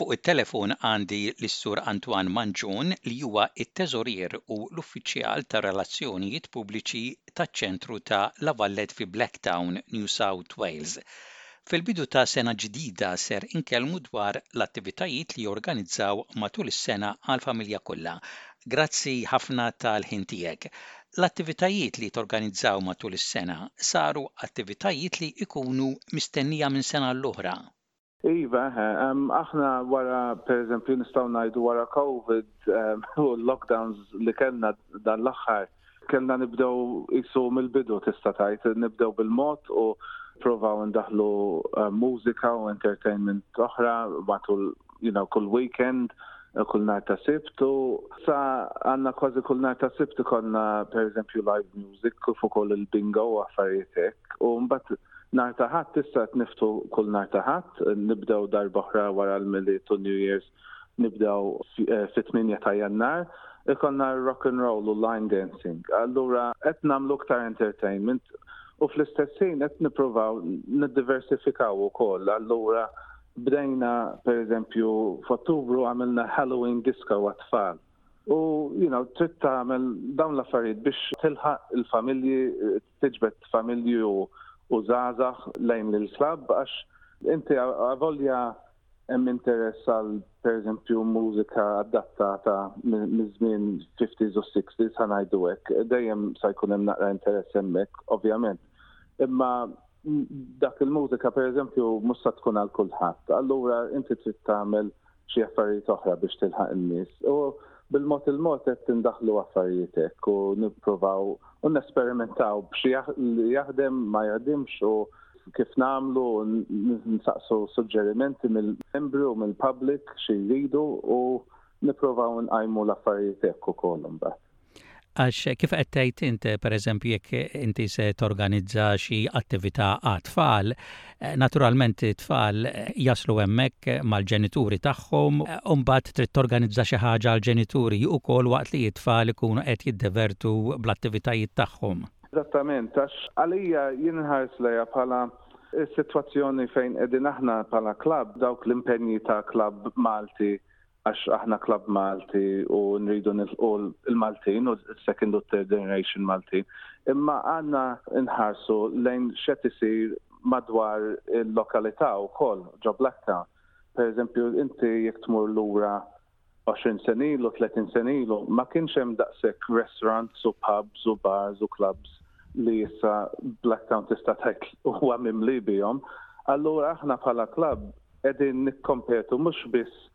Fuq it-telefon għandi lis-Sur Antoine Mangion li huwa t-Teżorier u l-Uffiċjal tar-Relazzjonijiet Pubbliċi taċ-Ċentru ta' La Valette fi Blacktown, New South Wales. Fil-bidu ta' sena ġdida ser inkellmu dwar l-attivitajiet li jorganizzaw matul is-sena għall-familja kollha. Grazzi ħafna tal-ħin tiegħek. L-attivitajiet li jitorganizzaw matul is-sena saru attivitajiet li ikunu mistennija minn sena l-oħra. Iva eħe, aħna wara per eżempju nistgħu ngħidu wara covid u l-lockdowns li kellna dan l-aħħar kellna nibdew qisu mill-bidu tista' tgħid, nibdew bil-mod u provaw ndaħħlu mużika u entertainment oħra matul you know kull weekend. kull nar ta' sibt u sa għanna kważi kull nar ta' sibt konna per eżempju live music kif ukoll il-bingo u affarijiet hekk u mbagħad nar ta' ħadd issa qed niftu kull nar ta' ħadd nibdew darba oħra wara l-Milied u New Year's nibdew eh, fit-8 ta' Jannar ikonna rock and roll u line dancing. Allura qed nagħmlu aktar entertainment u fl-istess ħin qed nippruvaw niddiversifikaw ukoll. Allura Bdejna, per eżempju, f'Ottubru għamilna Halloween disco għat-tfal. U, you know, trid tagħmel dawn l-affarijiet biex tilħaq il-familji, tiġbed familji u u zazax lejn l-klab għax inti għavolja hemm interess għal pereżempju mużika adattata miż-żmien 50s u 60s ħanajdu hekk, dejjem sa jkun hemm naqra interess hemmhekk, ovvjament. Imma dak il-mużika pereżempju mhux sa tkun għal kulħadd. Allura inti trid tagħmel xi affarijiet oħra biex tilħaq in-nies. U bil-mod il-mod qed tindaħlu affarijiet hekk u nippruvaw u nesperimentaw b'xi jaħdem ma jaħdimx u kif nagħmlu nsaqsu suġġerimenti mill-membri u mill-public xi jridu u nippruvaw nqajmu l-affarijiet hekk ukoll imbagħad. Għax kif qed tgħid int, pereżempju jekk inti se torganizza xi attività għat-tfal, eh, naturalment it-tfal eh, jaslu hemmhekk eh, mal-ġenituri tagħhom, u mbagħad trid torganizza xi ħaġa għall-ġenituri wkoll waqt li t-tfal ikunu qed jiddevertu bl-attivitajiet tagħhom. Eżattament, għax għalija jinħars leja bħala is-sitwazzjoni fejn qegħdin aħna bħala klabb dawk l-impenji ta' klabb Malti għax aħna klabb Malti u nridu nilqu l-Maltin u s-second u third generation Maltin. Imma għanna nħarsu lejn xed isir madwar il-lokalità u koll ġo Blakta. Per eżempju, inti jek tmur l-ura 20 senilu, 30 senilu, ma kienx hemm daqshekk restaurants u pubs u bars u clubs li issa Blacktown tista' tgħid huwa mimli bihom. Allura aħna bħala klabb qegħdin nikkompetu mhux biss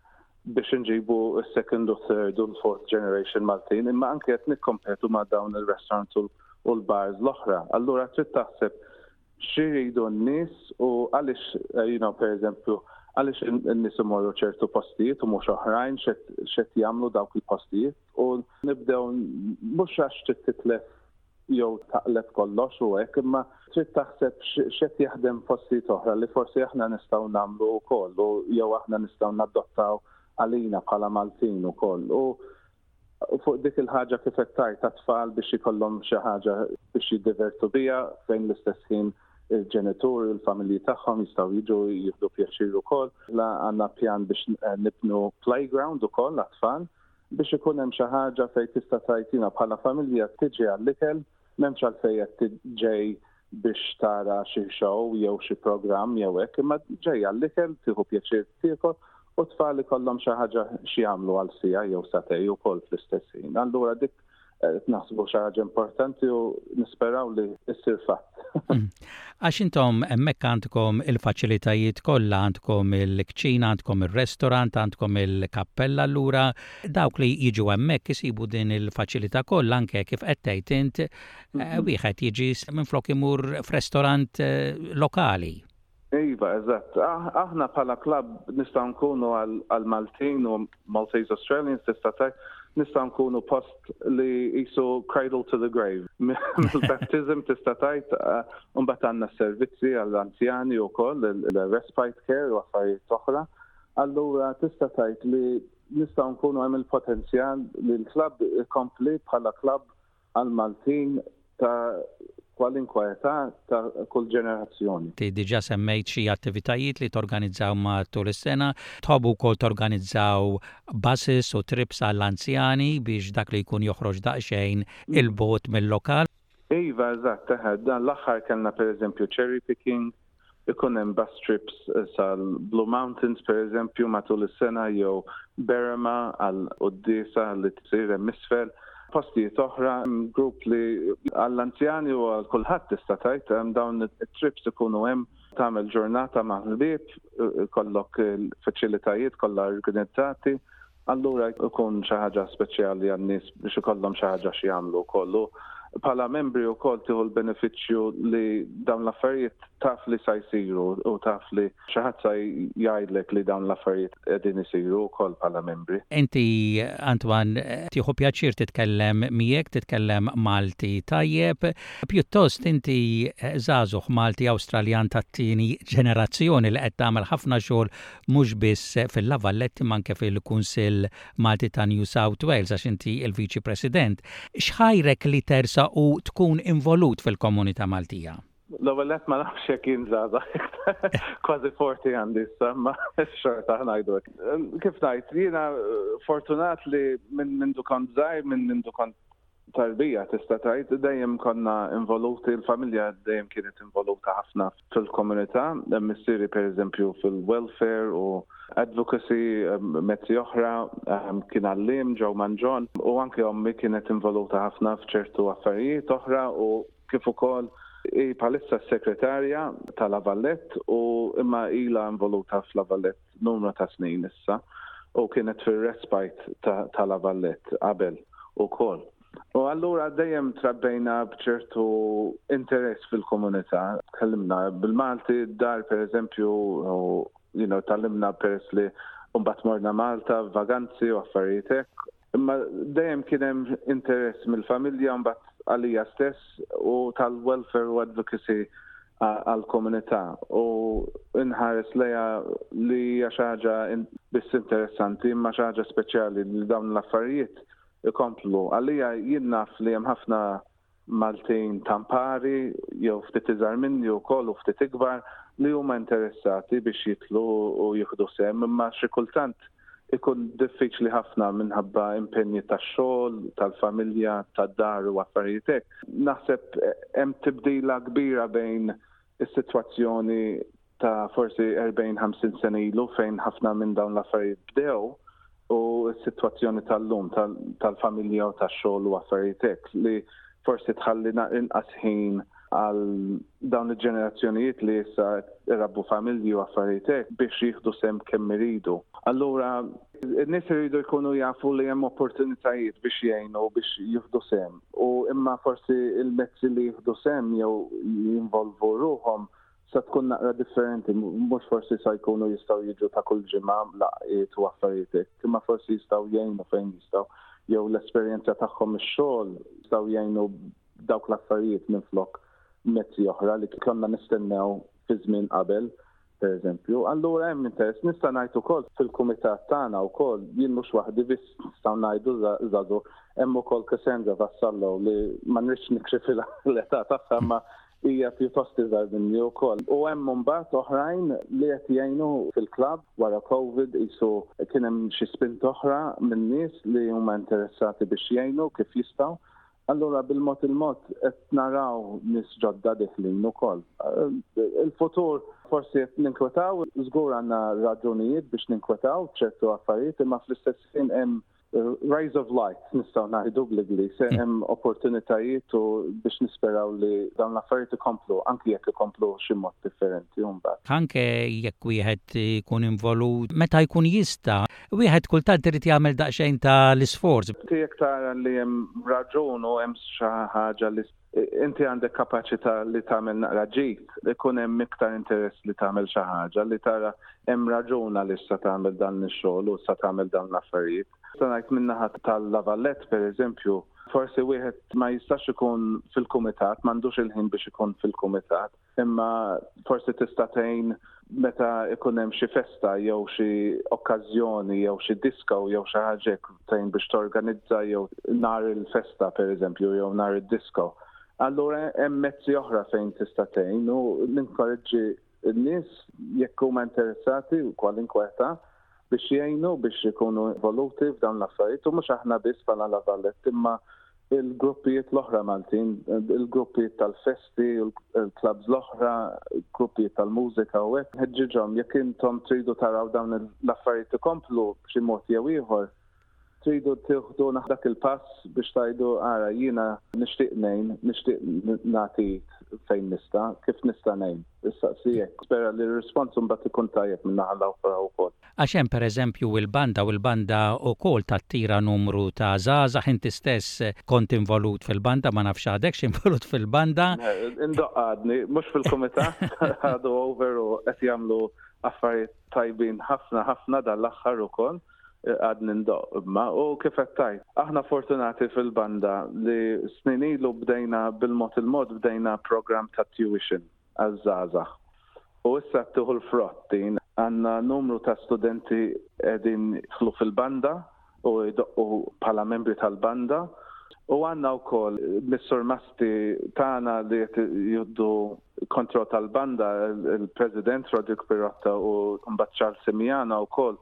biex inġibu s-second u third u l-fourth generation Maltin, imma anke qed nikkompetu ma' dawn il-restaurants u l-bars l-oħra. Allura trid taħseb xiridu n-nis u għalix, eh, you know, per eżempju, għalix n-nis imorru ċertu postijiet u mux oħrajn xet jamlu dawk il-postijiet u nibdew mux għax titlef jew taqleb kollox u hekk, imma trid taħseb x'qed jaħdem postijiet oħra li forsi aħna nistgħu nagħmlu wkoll u jew aħna nistgħu nadottaw għalina bħala Maltin ukoll. U fuq dik il-ħaġa kif qed tajt tfal biex ikollhom xi ħaġa biex jiddivertu biha fejn l-istess ħin il-ġenitur, il-familji tagħhom jistgħu jiġu jieħdu pjaċir ukoll. La għandna pjan biex eh, nibnu playground ukoll għat-tfal Biex ikun hemm xi ħaġa fejn tista' tgħid jiena bħala familja tiġi għall-ikel, m'hemmx għalfejn qed tiġ ġej biex tara xi show jew xi programm jew hekk, imma ġej għall-ikel, tieħu pjaċir tiekol u t-tfal ikollhom xi ħaġa x'jagħmlu għal siegħa jew sagħtej ukoll fl-istess ħin. Allura dik naħsbu xi ħaġa importanti u nisperaw li issir fatt. Hmm. Għax intom hemmhekk għandkom il-faċilitajiet kollha, għandkom il-kċina, għandkom ir-restorant, għandkom il-kappella allura dawk li jiġu hemmhekk isibu din il-faċilità kollha anke kif qed tgħid int eh, mhm. wieħed jiġi minflok imur f'restorant eh, lokali. Iva, eżatt. Aħna bħala klabb nistgħu nkunu għal Maltin u Maltese Australians tista' tgħid nistgħu nkunu post li jisu cradle to the grave. Mill-baptism tista' tgħid eh, mbagħad għandna servizzi għall-anzjani wkoll, il-respite care u affarijiet oħra. Allura tista' tgħid li nistgħu nkunu hemm il-potenzjal li l-klabb ikompli bħala klabb għall-Maltin ta' kwalinkwa età ta' kull ġenerazzjoni. Inti diġà semmejt xi attivitajiet li torganizzaw matul is-sena. Tħobbu wkoll torganizzaw buses u trips għall-anzjani biex dak li jkun joħroġ daqsxejn 'il bogħod mil-lokal. Iva, eżatt, eħe. Dan l-aħħar kellna pereżempju cherry picking, ikun hemm bus trips sal-Blue Mountains pereżempju matul is-sena jew Berema għal quddiesa li tsir hemm isfel. Postijiet oħra hemm grupp li għall-anzjani u għal kulħadd tista' tgħid hemm dawn it-trips ikunu hemm tagħmel ġurnata ma' ħbieb, kollok il-faċilitajiet kollha organizzati allura jkun xi ħaġa speċjali għan-nies biex ikollhom xi ħaġa x'jagħmlu wkoll. U bħala membri wkoll tieħu l-benefiċċju li dawn l-affarijiet taf li sa jsiru u taf li xi ħadd sa jgħidlek li dawn l-affarijiet qegħdin isiru wkoll bħala membri. Inti Antwan tieħu pjaċir titkellem miegħek, titkellem Malti tajjeb. Pjuttost inti żagħżugħ Malti Awstraljan tat-tieni ġenerazzjoni li qed tagħmel ħafna xogħol mhux biss fil-La Vallette imma anke fil-Kunsill Malti ta' New South Wales għax inti l-Viċi President. X'ħajrek li tersaq u tkun involut fil-komunità Maltija? L-ewwel nett ma nafx jekk jien żgħażagħ iktar, kważi forti għandi issa, imma xorta ħa ngħidu hekk. Kif ngħid, jiena fortunat li minn mindu kont żgħir, minn mindu kont tarbija tista' tgħid dejjem konna involuti, il-familja dejjem kienet involuta ħafna fil-komunità, missieri pereżempju fil-welfare u advocacy ehm, mezzi oħra, ehm, kien għallim ġew manġon u anke ommi kienet involuta ħafna f'ċertu affarijiet oħra u kif ukoll i palissa s-sekretarja tal-Avallett u imma ila involuta fl-Avallett. numru ta' snin issa u kienet fir-respite ta' La Valette qabel ukoll. U allura dejjem trabbejna b'ċertu interess fil-komunità. Tkellimna bil-Malti, d-dar pereżempju, u tal-limna peress li mbagħad morna Malta, vaganzi u affarijiet hekk, Imma dejjem kien hemm interess mill-familja mbagħad għalija stess u tal-welfare u advocacy għall-komunità u inħares lejha li hija xi ħaġa biss interessanti imma xi ħaġa speċjali li dawn l-affarijiet ikomplu. Għalija jien naf li hemm ħafna Maltin Tampari jew ftit iżgħar minni wkoll u ftit ikbar li huma interessati biex jidħlu u jieħdu sehem imma xi kultant ikun diffiċli ħafna minħabba impenji tax-xogħol, tal-familja, tad-dar u affarijiet hekk. Naħseb hemm tibdila kbira bejn is-sitwazzjoni ta' forsi 40-50 sena ilu fejn ħafna minn dawn l-affarijiet bdew u s-sitwazzjoni tal-lum tal-familja u tax-xogħol u affarijiet hekk li forsi tħalli inqas ħin għal dawn il-ġenerazzjonijiet li issa rabbu familji u affarijiet hekk biex jieħdu sem kemm iridu. Allura n-nies iridu jkunu jafu li hemm opportunitajiet biex jgħinu biex jieħdu sem u imma forsi il-mezzi li jieħdu sem jew jinvolvu ruhom Se tkun naqra differenti, mhux forsi sa jkunu jistgħu jiġu ta' kull ġimgħa laqgħiet u affarijiet hekk, imma forsi jistgħu jgħinu fejn jistgħu jew l-esperjenza tagħhom ix-xogħol jistgħu jgħinu dawk l-affarijiet minflok mezzi oħra li konna nistennew fi żmien qabel pereżempju. Allura hemm interess nista' ngħid ukoll fil-kumitat tagħna wkoll jien mhux waħdi biss nistgħu ngħidu żagħżugħ hemm ukoll Cassandra Vassallo li ma nridx nikrifilha l-età tagħha ma hija pjuttost iżgħar minni wkoll. U hemm imbagħad oħrajn li qed jgħinu fil-klabb wara Covid qisu kien hemm xi spint oħra minn nies li huma interessati biex jgħinu kif jistgħu. Allura bil-mod il-mod qed naraw nies ġodda diħlin ukoll. Eh, il-futur forsi qed ninkwetaw, żgur għandna raġunijiet biex ninkwetaw ċertu affarijiet imma fl-istess ħin hemm Rise of light, nistaw naħidu bl-Inglis, hmm. hemm opportunitajiet u biex nisperaw li dawn l-affarijiet ikomplu, anki jekk ikomplu xi mod differenti mbagħad. Anke jekk wieħed ikun involut, meta jkun jista', wieħed kultant irid jagħmel daqsxejn ta' l-isforz. Jekk tara li hemm raġun u hemm xi ħaġa li inti għandek kapaċità li tagħmel naqra ġid, ikun hemm iktar interess li tagħmel xi ħaġa li tara hemm raġun għaliex sa tagħmel dan ix-xogħol u sa tagħmel dawn l-affarijiet. Se ngħid min-naħa tal-Lavallett pereżempju, forsi wieħed ma jistax ikun fil-kumitat, m'għandux il-ħin biex ikun fil-kumitat, Imma forsi tista' tgħin meta ikun hemm xi festa jew xi okkażjoni jew xi disko jew xi ħaġa hekk tgħin biex torganizza jew nhar il-festa pereżempju jew nhar id-disko. Allura hemm mezzi oħra fejn tista' tgħin u ninkoraġġi n-nies jekk huma interessati kwalinkwe età biex jgħinu biex ikunu involuti f'dawn l-affarijiet u mhux aħna biss bħala la Valette imma il-gruppijiet l-oħra Maltin, il-gruppijiet tal-festi, il-klabs l-oħra, gruppijiet tal-mużika u hekk, ħeġġiġhom jekk intom tridu taraw dawn l-affarijiet ikomplu b'xi mod jew ieħor, tridu tieħdu dak il-pass biex tajdu ara jiena nixtieq ngħin, nixtieq nagħti fejn nista', kif nista' ngħin. Issaqsijek, spera li r-rispons imbagħad ikun tajjeb minn naħa l-oħra wkoll. Għax hemm per eżempju il-banda u l-banda ukoll tattira numru ta' żgħażagħ, inti stess kont involut fil-banda, ma nafx għadekx involut fil-banda. Indoqqa għadni, mhux fil-kumitat, għadu over u qed jagħmlu affarijiet tajbin ħafna ħafna dan l-aħħar ukoll għad nindoq imma u kif qed tajt. Aħna fortunati fil-banda li snin ilu bdejna bil-mod il-mod bdejna program ta' tuition għaż-żgħażagħ. U issa qed tieħu l-frott din. Għandna numru ta' studenti qegħdin jidħlu fil-banda u jdoqqu bħala membri tal-banda. U għandna wkoll mis-surmasti tagħna li qed jieħdu kontroll tal-banda, il-President Roderick Pirotta u mbagħad Charles Simiana wkoll.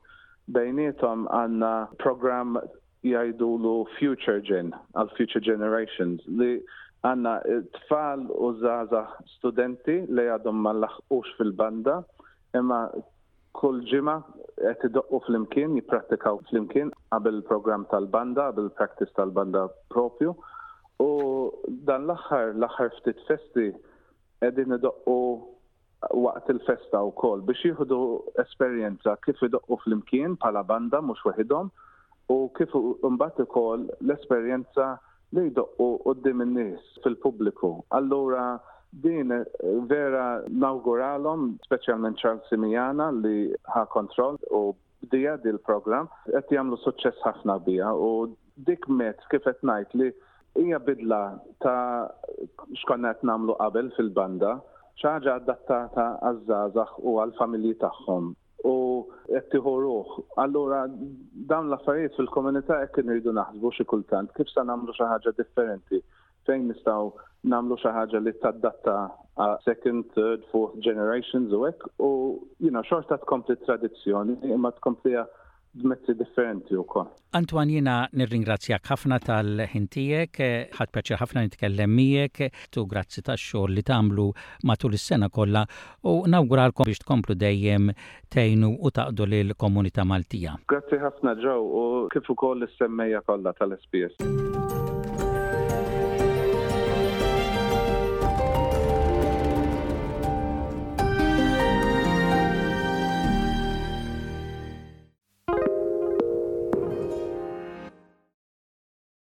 Bejniethom għandna programm jgħidulu future gen, għal future generations, li għanna tfal u zaza studenti li għadhom ma laħqux fil-banda, imma kull ġimgħa qed idoqqu flimkien, jipprattikaw flimkien qabel il-programm tal-banda, qabel il-practice tal-banda propju. U dan l-aħħar, l-aħħar ftit festi qegħdin idoqqu waqt il-festa wkoll biex jieħdu esperjenza kif idoqqu flimkien bħala banda mhux weħidhom u kif imbagħad ukoll l-esperjenza li jdoqqu quddiem in-nies fil-pubbliku. Allura din vera nawguralhom, speċjalment Charles Simijana li ħa kontroll u bdija di l-programm qed jagħmlu suċċess ħafna bija u dik met kif qed ngħid li hija bidla ta' xkonna qed nagħmlu qabel fil-banda ċaġa adattata għaż-żgħażagħ u għall-familji tagħhom u qed tieħu ruħ. Allura dawn l-affarijiet fil-komunità hekk irridu naħsbu xi kultant kif se nagħmlu xi ħaġa differenti fejn nistgħu nagħmlu xi ħaġa li taddatta second, third, fourth generations u hekk u jina xorta tkompli tradizzjoni imma tkompliha b'mezzi differenti wkoll. Antwan jina nirringrazzjak ħafna tal-ħin tiegħek, ħadd pjaċir ħafna nitkellem miegħek, tu grazzi tax-xogħol li tagħmlu matul is-sena kollha u nawguralkom biex tkomplu dejjem tgħinu u taqdu lil komunita Maltija. Grazzi ħafna Joe u kif ukoll lis-semmejja kollha tal-SPS.